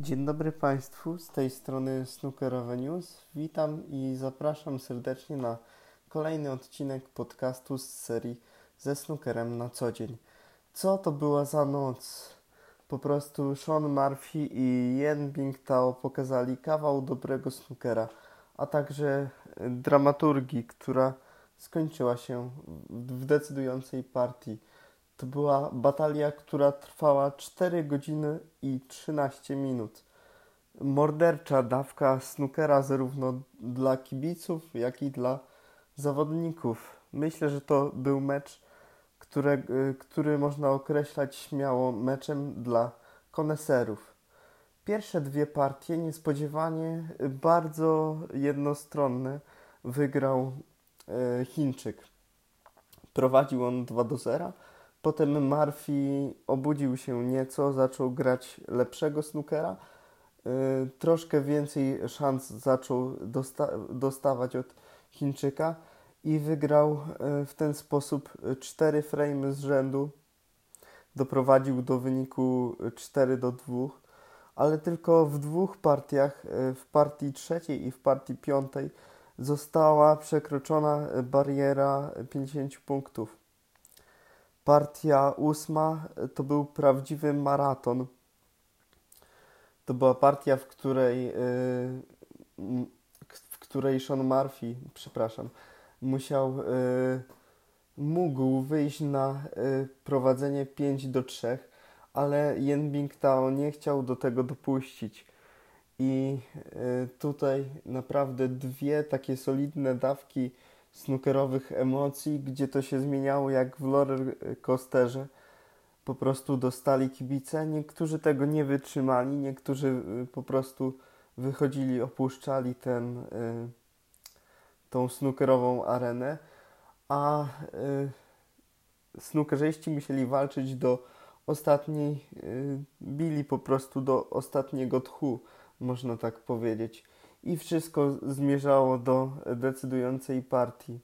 Dzień dobry Państwu, z tej strony Snookerowe News. Witam i zapraszam serdecznie na kolejny odcinek podcastu z serii ze snookerem na co dzień. Co to była za noc? Po prostu Sean Murphy i Yen Bingtao pokazali kawał dobrego snookera, a także dramaturgii, która skończyła się w decydującej partii. To była batalia, która trwała 4 godziny i 13 minut. Mordercza dawka snookera zarówno dla kibiców, jak i dla zawodników. Myślę, że to był mecz, które, który można określać śmiało meczem dla koneserów. Pierwsze dwie partie niespodziewanie bardzo jednostronne wygrał e, Chińczyk. Prowadził on 2 do 0 Potem Murphy obudził się nieco, zaczął grać lepszego snookera. Yy, troszkę więcej szans zaczął dosta dostawać od Chińczyka i wygrał yy, w ten sposób cztery frame z rzędu. Doprowadził do wyniku 4 do 2, ale tylko w dwóch partiach, yy, w partii trzeciej i w partii piątej, została przekroczona bariera 50 punktów. Partia ósma to był prawdziwy maraton. To była partia, w której, y, w której Sean Murphy, przepraszam, musiał, y, mógł wyjść na y, prowadzenie 5 do 3, ale Yen Bingtao nie chciał do tego dopuścić. I tutaj naprawdę dwie takie solidne dawki snookerowych emocji, gdzie to się zmieniało jak w roller coasterze. Po prostu dostali kibice. Niektórzy tego nie wytrzymali, niektórzy y, po prostu wychodzili, opuszczali ten, y, tą snookerową arenę, a y, snookerzyści musieli walczyć do ostatniej, bili po prostu do ostatniego tchu, można tak powiedzieć i wszystko zmierzało do decydującej partii.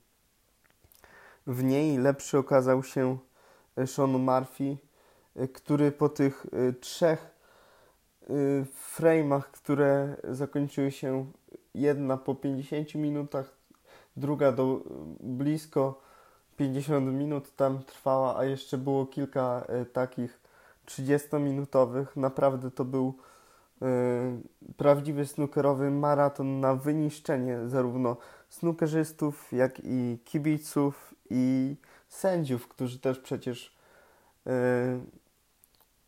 W niej lepszy okazał się Sean Murphy, który po tych y, trzech y, frame'ach, które zakończyły się jedna po 50 minutach, druga do blisko 50 minut tam trwała, a jeszcze było kilka y, takich 30-minutowych. Naprawdę to był Y, prawdziwy snookerowy maraton na wyniszczenie zarówno snookerzystów, jak i kibiców i sędziów, którzy też przecież y,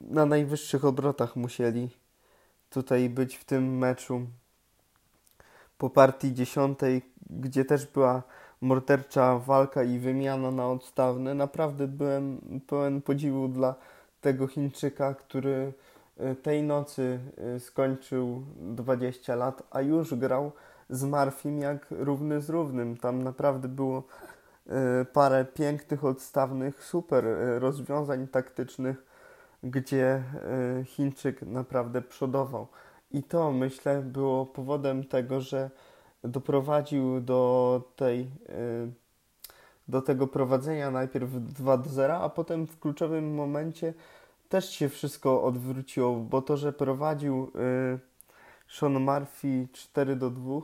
na najwyższych obrotach musieli tutaj być w tym meczu. Po partii dziesiątej, gdzie też była mordercza walka i wymiana na odstawne, naprawdę byłem pełen podziwu dla tego Chińczyka, który Y, tej nocy y, skończył 20 lat, a już grał z Marfim jak równy z równym. Tam naprawdę było y, parę pięknych, odstawnych, super rozwiązań taktycznych, gdzie Chińczyk naprawdę przodował. I to myślę było powodem tego, że doprowadził do tej do tego prowadzenia najpierw 2 do 0, a potem w kluczowym momencie też się wszystko odwróciło, bo to, że prowadził y, Sean Murphy 4 do 2,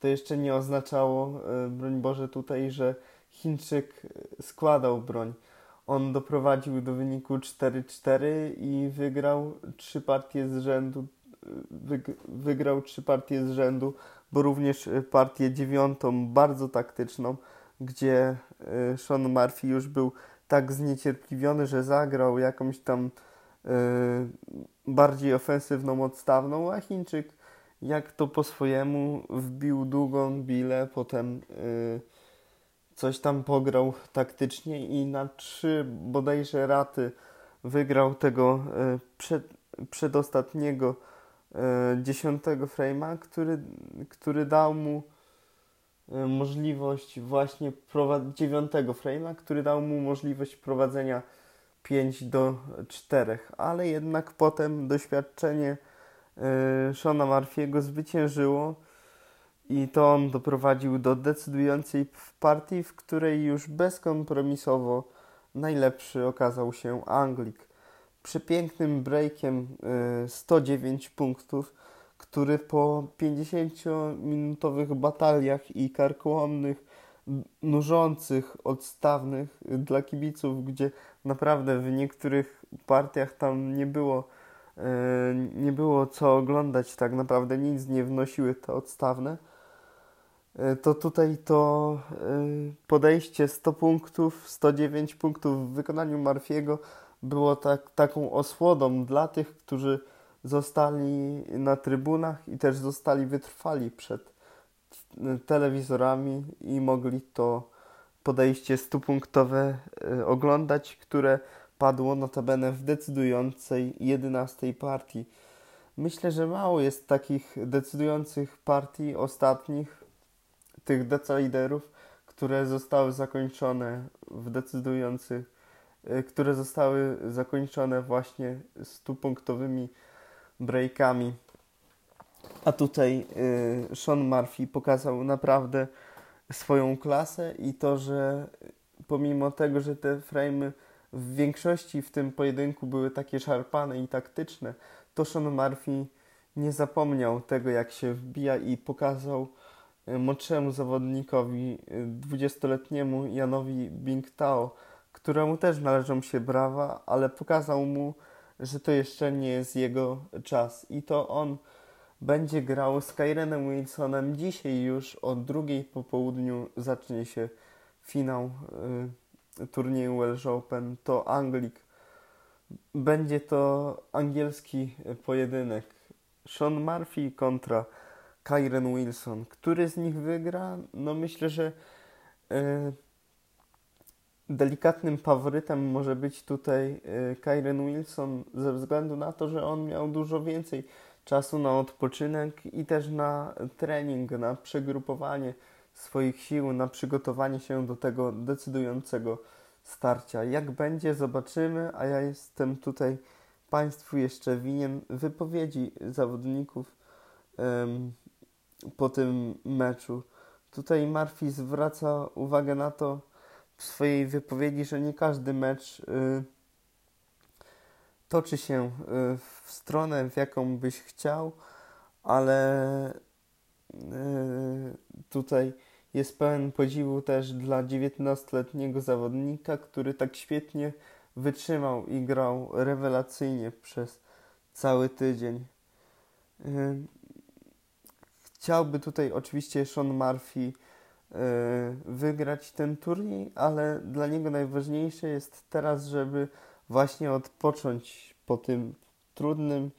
to jeszcze nie oznaczało, y, broń Boże, tutaj, że Chińczyk składał broń. On doprowadził do wyniku 4-4 i wygrał trzy partie z rzędu. Wyg wygrał trzy partie z rzędu, bo również partię dziewiątą, bardzo taktyczną, gdzie y, Sean Murphy już był tak zniecierpliwiony, że zagrał jakąś tam yy, bardziej ofensywną, odstawną, a Chińczyk jak to po swojemu wbił długą bilę, potem yy, coś tam pograł taktycznie i na trzy bodajże raty wygrał tego yy, przed, przedostatniego yy, dziesiątego frame'a, który, który dał mu Y, możliwość właśnie dziewiątego frame'a, który dał mu możliwość prowadzenia 5 do 4, ale jednak potem doświadczenie y, Shona Marfiego zwyciężyło i to on doprowadził do decydującej partii, w której już bezkompromisowo najlepszy okazał się Anglik. przepięknym breakiem 109 punktów, który po 50-minutowych bataliach i karkołomnych, nużących, odstawnych dla kibiców, gdzie naprawdę w niektórych partiach tam nie było nie było co oglądać, tak naprawdę nic nie wnosiły te odstawne, to tutaj to podejście 100 punktów, 109 punktów w wykonaniu Marfiego było tak, taką osłodą dla tych, którzy zostali na trybunach i też zostali wytrwali przed telewizorami i mogli to podejście stupunktowe e, oglądać, które padło notabene w decydującej 11 partii. Myślę, że mało jest takich decydujących partii ostatnich, tych deciderów, które zostały zakończone w decydujących, e, które zostały zakończone właśnie stupunktowymi breakami. A tutaj y, Sean Murphy pokazał naprawdę swoją klasę i to, że pomimo tego, że te frame'y w większości w tym pojedynku były takie szarpane i taktyczne, to Sean Murphy nie zapomniał tego, jak się wbija i pokazał y, młodszemu zawodnikowi, 20-letniemu y, Janowi Bingtao, któremu też należą się brawa, ale pokazał mu, że to jeszcze nie jest jego czas i to on będzie grał z Kyrenem Wilsonem. Dzisiaj już o drugiej po południu zacznie się finał y, turnieju Welsh Open. To Anglik. Będzie to angielski pojedynek. Sean Murphy kontra Kyren Wilson. Który z nich wygra? No myślę, że y, delikatnym faworytem może być tutaj y, Kyren Wilson ze względu na to, że on miał dużo więcej czasu na odpoczynek i też na trening, na przegrupowanie swoich sił, na przygotowanie się do tego decydującego starcia. Jak będzie, zobaczymy, a ja jestem tutaj Państwu jeszcze winien wypowiedzi zawodników um, po tym meczu. Tutaj Murphy zwraca uwagę na to, w swojej wypowiedzi, że nie każdy mecz y, toczy się y, w stronę, w jaką byś chciał, ale y, tutaj jest pełen podziwu też dla 19-letniego zawodnika, który tak świetnie wytrzymał i grał rewelacyjnie przez cały tydzień. Chciałby tutaj oczywiście Sean Murphy wygrać ten turniej, ale dla niego najważniejsze jest teraz, żeby właśnie odpocząć po tym trudnym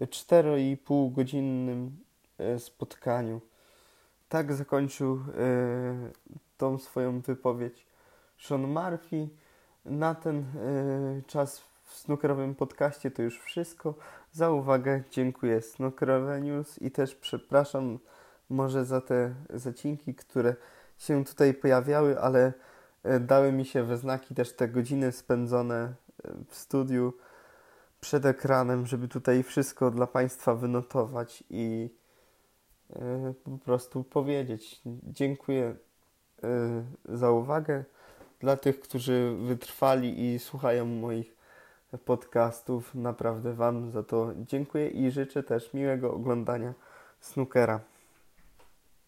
4,5 godzinnym e, spotkaniu. Tak zakończył e, tą swoją wypowiedź Sean Murphy. Na ten czas w snookerowym podcaście to już wszystko. Za uwagę dziękuję Snookerowe News i też przepraszam może za te zacinki, które się tutaj pojawiały, ale e, dały mi się we znaki też te godziny spędzone e, w studiu przed ekranem, żeby tutaj wszystko dla Państwa wynotować i e, po prostu powiedzieć. Dziękuję za uwagę. Dla tych, którzy wytrwali i słuchają moich podcastów, naprawdę Wam za to dziękuję i życzę też miłego oglądania snookera.